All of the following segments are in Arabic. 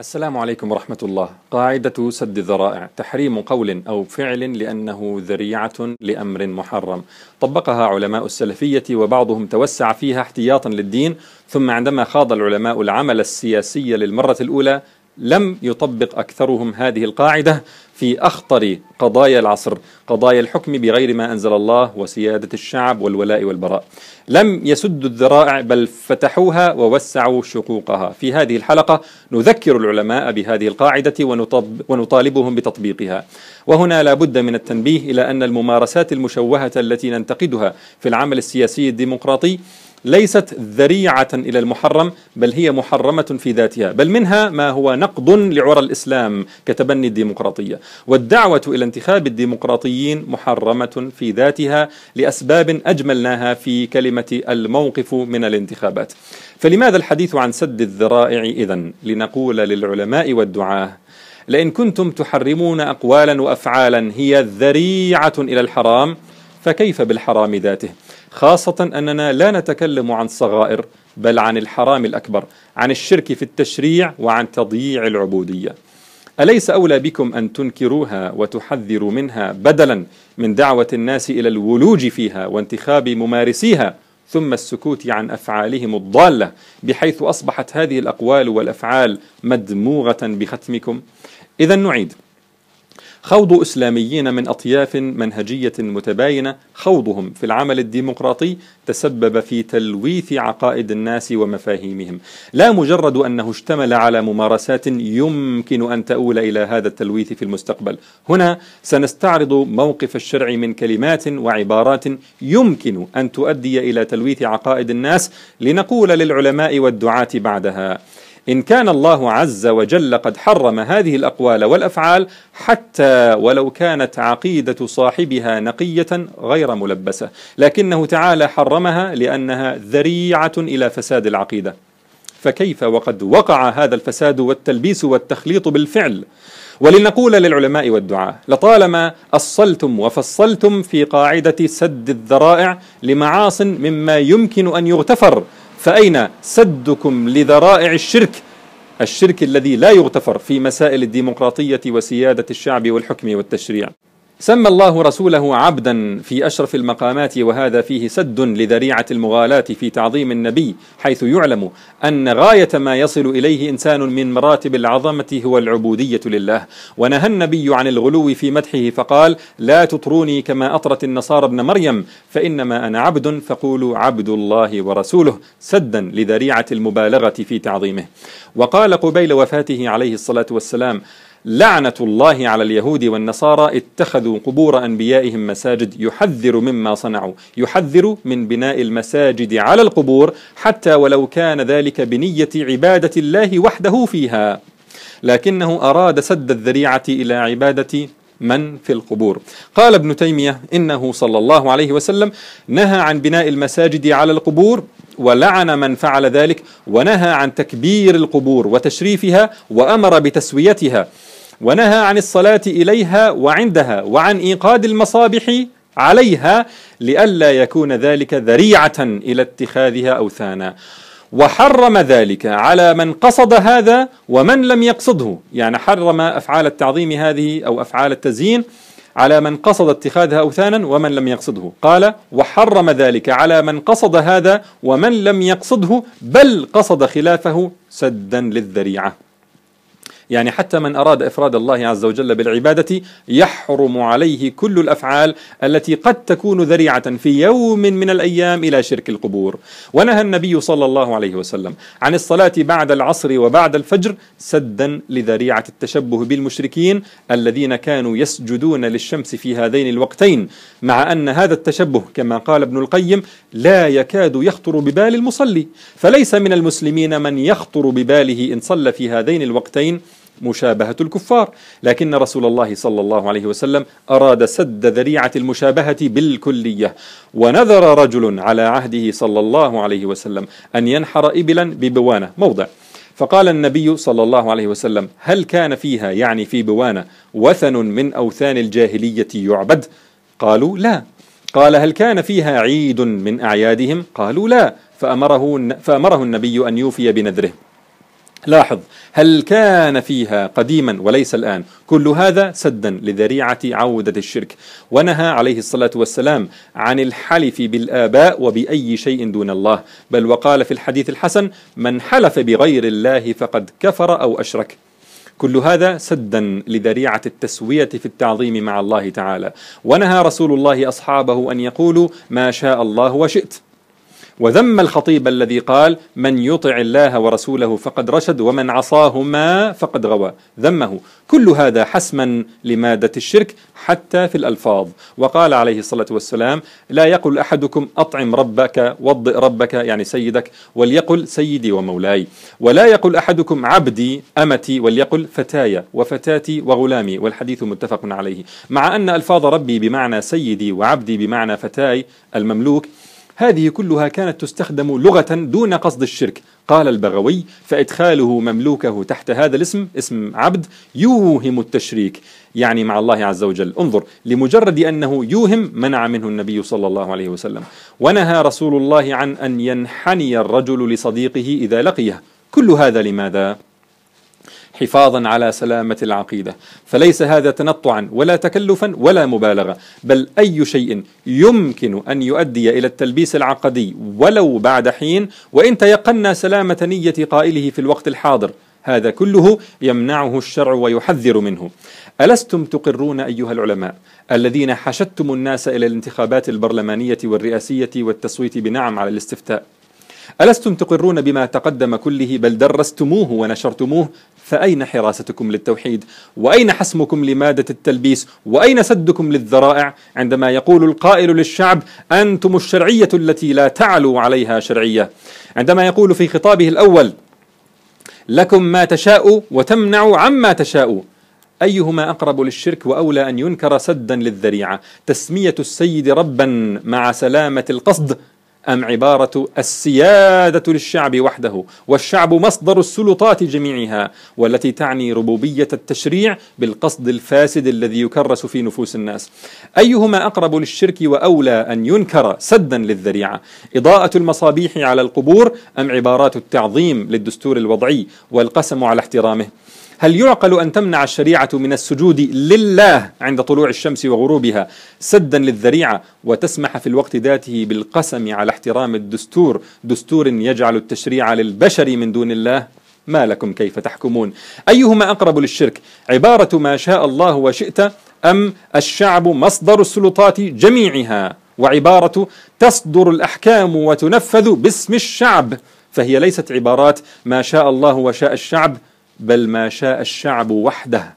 السلام عليكم ورحمة الله. قاعدة سد الذرائع تحريم قول أو فعل لأنه ذريعة لأمر محرم. طبقها علماء السلفية وبعضهم توسع فيها احتياطا للدين، ثم عندما خاض العلماء العمل السياسي للمرة الأولى لم يطبق أكثرهم هذه القاعدة في أخطر قضايا العصر قضايا الحكم بغير ما أنزل الله وسيادة الشعب والولاء والبراء. لم يسدوا الذرائع بل فتحوها ووسعوا شقوقها. في هذه الحلقة نذكر العلماء بهذه القاعدة ونطالبهم بتطبيقها. وهنا لا بد من التنبيه إلى أن الممارسات المشوهة التي ننتقدها في العمل السياسي الديمقراطي ليست ذريعة إلى المحرم بل هي محرمة في ذاتها. بل منها ما هو نقض لعرى الإسلام كتبني الديمقراطية. والدعوة إلى انتخاب الديمقراطيين محرمة في ذاتها لأسباب أجملناها في كلمة الموقف من الانتخابات. فلماذا الحديث عن سد الذرائع إذن؟ لنقول للعلماء والدعاة لئن كنتم تحرمون أقوالا وأفعالا هي ذريعة إلى الحرام فكيف بالحرام ذاته؟ خاصة أننا لا نتكلم عن صغائر بل عن الحرام الأكبر عن الشرك في التشريع وعن تضييع العبودية. أليس أولى بكم أن تنكروها وتحذروا منها بدلا من دعوة الناس إلى الولوج فيها وانتخاب ممارسيها ثم السكوت عن أفعالهم الضالة بحيث أصبحت هذه الأقوال والأفعال مدموغة بختمكم؟ إذا نعيد. خوض إسلاميين من أطياف منهجية متباينة خوضهم في العمل الديمقراطي تسبب في تلويث عقائد الناس ومفاهيمهم. لا مجرد أنه اشتمل على ممارسات يمكن أن تؤول إلى هذا التلويث في المستقبل. هنا سنستعرض موقف الشرع من كلمات وعبارات يمكن أن تؤدي إلى تلويث عقائد الناس لنقول للعلماء والدعاة بعدها. إن كان الله عز وجل قد حرم هذه الأقوال والأفعال حتى ولو كانت عقيدة صاحبها نقية غير ملبسة. لكنه تعالى حرمها لأنها ذريعة إلى فساد العقيدة. فكيف وقد وقع هذا الفساد والتلبيس والتخليط بالفعل؟ ولنقول للعلماء والدعاة لطالما أصلتم وفصلتم في قاعدة سد الذرائع لمعاص مما يمكن أن يغتفر فأين سدكم لذرائع الشرك؟ الشرك الذي لا يغتفر في مسائل الديمقراطية وسيادة الشعب والحكم والتشريع. سمى الله رسوله عبدا في أشرف المقامات وهذا فيه سد لذريعة المغالاة في تعظيم النبي حيث يعلم أن غاية ما يصل إليه إنسان من مراتب العظمة هو العبودية لله. ونهى النبي عن الغلو في مدحه فقال لا تطروني كما أطرت النصارى ابن مريم فإنما أنا عبد فقولوا عبد الله ورسوله سدا لذريعة المبالغة في تعظيمه. وقال قبيل وفاته عليه الصلاة والسلام لعنة الله على اليهود والنصارى اتخذوا قبور أنبيائهم مساجد يحذر مما صنعوا يحذر من بناء المساجد على القبور حتى ولو كان ذلك بنية عبادة الله وحده فيها. لكنه أراد سد الذريعة إلى عبادة من في القبور. قال ابن تيمية إنه صلى الله عليه وسلم نهى عن بناء المساجد على القبور ولعن من فعل ذلك ونهى عن تكبير القبور وتشريفها وأمر بتسويتها. ونهى عن الصلاة إليها وعندها وعن إيقاد المصابح عليها لئلا يكون ذلك ذريعة إلى اتخاذها أوثانا. وحرم ذلك على من قصد هذا ومن لم يقصده. يعني حرم أفعال التعظيم هذه أو أفعال التزيين على من قصد اتخاذها أوثانا ومن لم يقصده. قال وحرم ذلك على من قصد هذا ومن لم يقصده بل قصد خلافه سدا للذريعة. يعني حتى من أراد إفراد الله عز وجل بالعبادة يحرم عليه كل الأفعال التي قد تكون ذريعة في يوم من الأيام إلى شرك القبور. ونهى النبي صلى الله عليه وسلم عن الصلاة بعد العصر وبعد الفجر سدا لذريعة التشبه بالمشركين الذين كانوا يسجدون للشمس في هذين الوقتين مع أن هذا التشبه كما قال ابن القيم لا يكاد يخطر ببال المصلي. فليس من المسلمين من يخطر بباله إن صلى في هذين الوقتين مشابهة الكفار. لكن رسول الله صلى الله عليه وسلم أراد سد ذريعة المشابهة بالكلية ونذر رجل على عهده صلى الله عليه وسلم أن ينحر إبلا ببوانة موضع. فقال النبي صلى الله عليه وسلم هل كان فيها يعني في بوانة وثن من أوثان الجاهلية يعبد؟ قالوا لا. قال هل كان فيها عيد من أعيادهم؟ قالوا لا. فأمره, فأمره النبي أن يوفي بنذره. لاحظ هل كان فيها قديما وليس الآن؟ كل هذا سدا لذريعة عودة الشرك. ونهى عليه الصلاة والسلام عن الحلف بالآباء وبأي شيء دون الله. بل وقال في الحديث الحسن من حلف بغير الله فقد كفر أو أشرك. كل هذا سدا لذريعة التسوية في التعظيم مع الله تعالى. ونهى رسول الله أصحابه أن يقولوا ما شاء الله وشئت. وذم الخطيب الذي قال من يطع الله ورسوله فقد رشد ومن عصاهما فقد غوى. ذمه. كل هذا حسما لمادة الشرك حتى في الألفاظ. وقال عليه الصلاة والسلام لا يقل أحدكم أطعم ربك وضئ ربك يعني سيدك وليقل سيدي ومولاي. ولا يقل أحدكم عبدي أمتي وليقل فتاي وفتاتي وغلامي. والحديث متفق عليه. مع أن ألفاظ ربي بمعنى سيدي وعبدي بمعنى فتاي المملوك هذه كلها كانت تستخدم لغة دون قصد الشرك. قال البغوي فإدخاله مملوكه تحت هذا الاسم اسم عبد يوهم التشريك. يعني مع الله عز وجل. انظر لمجرد أنه يوهم منع منه النبي صلى الله عليه وسلم. ونهى رسول الله عن أن ينحني الرجل لصديقه إذا لقيه. كل هذا لماذا؟ حفاظا على سلامة العقيدة. فليس هذا تنطعا ولا تكلفا ولا مبالغة بل أي شيء يمكن أن يؤدي إلى التلبيس العقدي ولو بعد حين وإن تيقنا سلامة نية قائله في الوقت الحاضر هذا كله يمنعه الشرع ويحذر منه. ألستم تقرون أيها العلماء الذين حشدتم الناس إلى الانتخابات البرلمانية والرئاسية والتصويت بنعم على الاستفتاء؟ ألستم تقرون بما تقدم كله بل درستموه ونشرتموه فأين حراستكم للتوحيد؟ وأين حسمكم لمادة التلبيس؟ وأين سدكم للذرائع؟ عندما يقول القائل للشعب أنتم الشرعية التي لا تعلو عليها شرعية. عندما يقول في خطابه الأول لكم ما تشاء وتمنع عما تشاء. أيهما أقرب للشرك وأولى أن ينكر سدا للذريعة؟ تسمية السيد ربا مع سلامة القصد أم عبارة السيادة للشعب وحده؟ والشعب مصدر السلطات جميعها والتي تعني ربوبية التشريع بالقصد الفاسد الذي يكرس في نفوس الناس. أيهما أقرب للشرك وأولى أن ينكر سدا للذريعة؟ إضاءة المصابيح على القبور أم عبارات التعظيم للدستور الوضعي والقسم على احترامه؟ هل يعقل أن تمنع الشريعة من السجود لله عند طلوع الشمس وغروبها سدا للذريعة وتسمح في الوقت ذاته بالقسم على احترام الدستور؟ دستور يجعل التشريع للبشر من دون الله؟ ما لكم كيف تحكمون؟ أيهما أقرب للشرك؟ عبارة ما شاء الله وشئت أم الشعب مصدر السلطات جميعها؟ وعبارة تصدر الأحكام وتنفذ باسم الشعب فهي ليست عبارات ما شاء الله وشاء الشعب بل ما شاء الشعب وحده.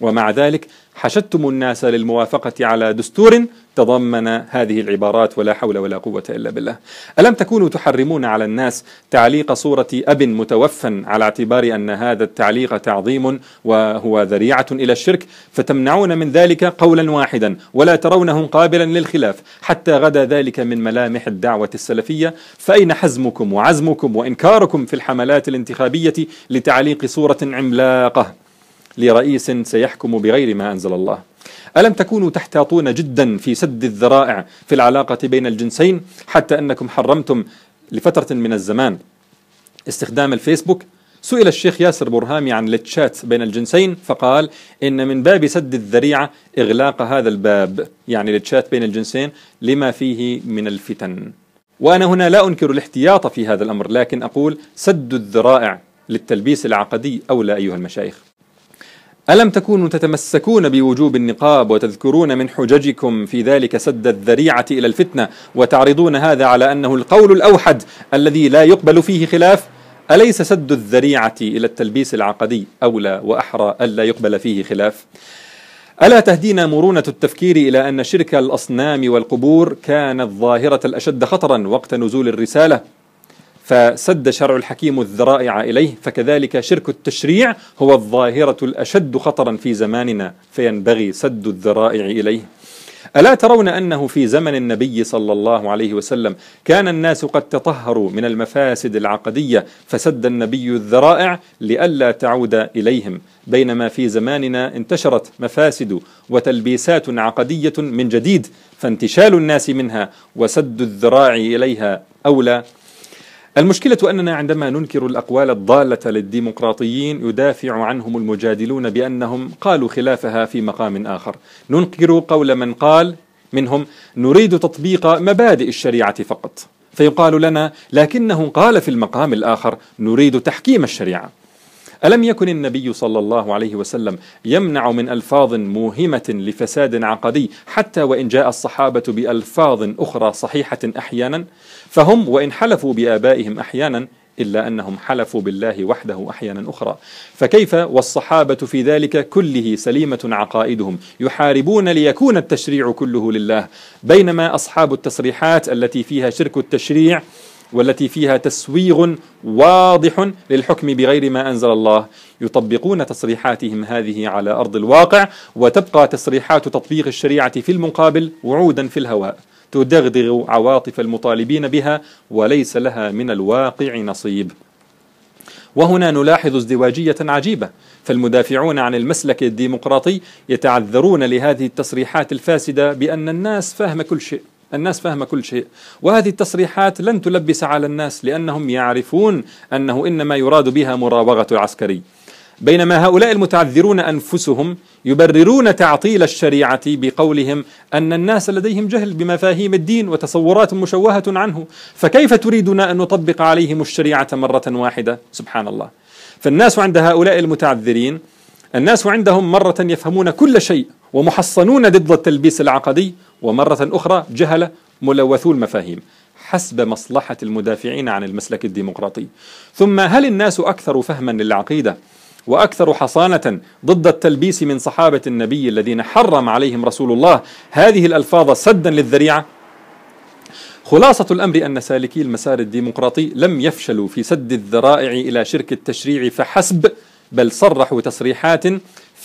ومع ذلك حشدتم الناس للموافقة على دستور تضمن هذه العبارات ولا حول ولا قوة إلا بالله. ألم تكونوا تحرمون على الناس تعليق صورة أب متوفى على اعتبار أن هذا التعليق تعظيم وهو ذريعة إلى الشرك؟ فتمنعون من ذلك قولا واحدا ولا ترونه قابلا للخلاف. حتى غدا ذلك من ملامح الدعوة السلفية. فأين حزمكم وعزمكم وإنكاركم في الحملات الانتخابية لتعليق صورة عملاقة لرئيس سيحكم بغير ما أنزل الله؟ ألم تكونوا تحتاطون جدا في سد الذرائع في العلاقة بين الجنسين حتى أنكم حرمتم لفترة من الزمان؟ استخدام الفيسبوك. سئل الشيخ ياسر برهامي عن التشات بين الجنسين فقال إن من باب سد الذريعة إغلاق هذا الباب يعني التشات بين الجنسين لما فيه من الفتن. وأنا هنا لا أنكر الاحتياط في هذا الأمر لكن أقول سد الذرائع للتلبيس العقدي أولى أيها المشايخ. ألم تكونوا تتمسكون بوجوب النقاب وتذكرون من حججكم في ذلك سد الذريعة إلى الفتنة وتعرضون هذا على أنه القول الأوحد الذي لا يقبل فيه خلاف؟ أليس سد الذريعة إلى التلبيس العقدي أولى وأحرى ألا يقبل فيه خلاف؟ ألا تهدينا مرونة التفكير إلى أن شرك الأصنام والقبور كانت ظاهرة الأشد خطرا وقت نزول الرسالة؟ فسد شرع الحكيم الذرائع إليه فكذلك شرك التشريع هو الظاهرة الأشد خطرا في زماننا فينبغي سد الذرائع إليه. ألا ترون أنه في زمن النبي صلى الله عليه وسلم كان الناس قد تطهروا من المفاسد العقدية فسد النبي الذرائع لئلا تعود إليهم. بينما في زماننا انتشرت مفاسد وتلبيسات عقدية من جديد فانتشال الناس منها وسد الذراع إليها أولى المشكلة أننا عندما ننكر الأقوال الضالة للديمقراطيين يدافع عنهم المجادلون بأنهم قالوا خلافها في مقام آخر. ننكر قول من قال منهم نريد تطبيق مبادئ الشريعة فقط. فيقال لنا لكنه قال في المقام الآخر نريد تحكيم الشريعة. ألم يكن النبي صلى الله عليه وسلم يمنع من ألفاظ موهمة لفساد عقدي حتى وإن جاء الصحابة بألفاظ أخرى صحيحة أحيانا؟ فهم وإن حلفوا بآبائهم أحيانا إلا أنهم حلفوا بالله وحده أحيانا أخرى. فكيف والصحابة في ذلك كله سليمة عقائدهم؟ يحاربون ليكون التشريع كله لله. بينما أصحاب التصريحات التي فيها شرك التشريع والتي فيها تسويغ واضح للحكم بغير ما أنزل الله. يطبقون تصريحاتهم هذه على أرض الواقع وتبقى تصريحات تطبيق الشريعة في المقابل وعودا في الهواء. تدغدغ عواطف المطالبين بها وليس لها من الواقع نصيب. وهنا نلاحظ ازدواجية عجيبة. فالمدافعون عن المسلك الديمقراطي يتعذرون لهذه التصريحات الفاسدة بأن الناس فاهمه كل شيء. الناس فاهمة كل شيء. وهذه التصريحات لن تلبس على الناس لأنهم يعرفون أنه إنما يراد بها مراوغة العسكري. بينما هؤلاء المتعذرون أنفسهم يبررون تعطيل الشريعة بقولهم أن الناس لديهم جهل بمفاهيم الدين وتصورات مشوهة عنه. فكيف تريدنا أن نطبق عليهم الشريعة مرة واحدة؟ سبحان الله. فالناس عند هؤلاء المتعذرين الناس عندهم مرة يفهمون كل شيء. ومحصنون ضد التلبيس العقدي ومرة أخرى جهلة ملوثو المفاهيم حسب مصلحة المدافعين عن المسلك الديمقراطي. ثم هل الناس أكثر فهما للعقيدة وأكثر حصانة ضد التلبيس من صحابة النبي الذين حرم عليهم رسول الله هذه الألفاظ سدا للذريعة؟ خلاصة الأمر أن سالكي المسار الديمقراطي لم يفشلوا في سد الذرائع إلى شرك التشريع فحسب بل صرحوا تصريحات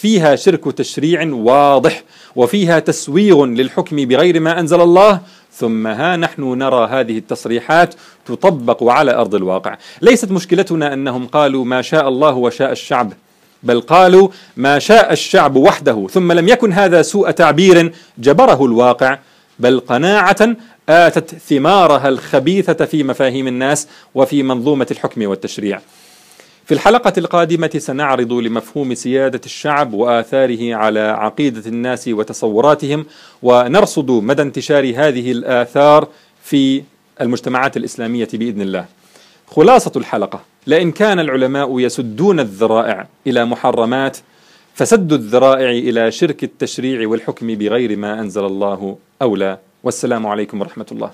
فيها شرك تشريع واضح وفيها تسويغ للحكم بغير ما أنزل الله ثم ها نحن نرى هذه التصريحات تطبق على أرض الواقع. ليست مشكلتنا أنهم قالوا ما شاء الله وشاء الشعب بل قالوا ما شاء الشعب وحده ثم لم يكن هذا سوء تعبير جبره الواقع بل قناعة آتت ثمارها الخبيثة في مفاهيم الناس وفي منظومة الحكم والتشريع. في الحلقة القادمة سنعرض لمفهوم سيادة الشعب وآثاره على عقيدة الناس وتصوراتهم ونرصد مدى انتشار هذه الآثار في المجتمعات الإسلامية بإذن الله. خلاصة الحلقة: لئن كان العلماء يسدون الذرائع إلى محرمات فسد الذرائع إلى شرك التشريع والحكم بغير ما أنزل الله أولى والسلام عليكم ورحمة الله.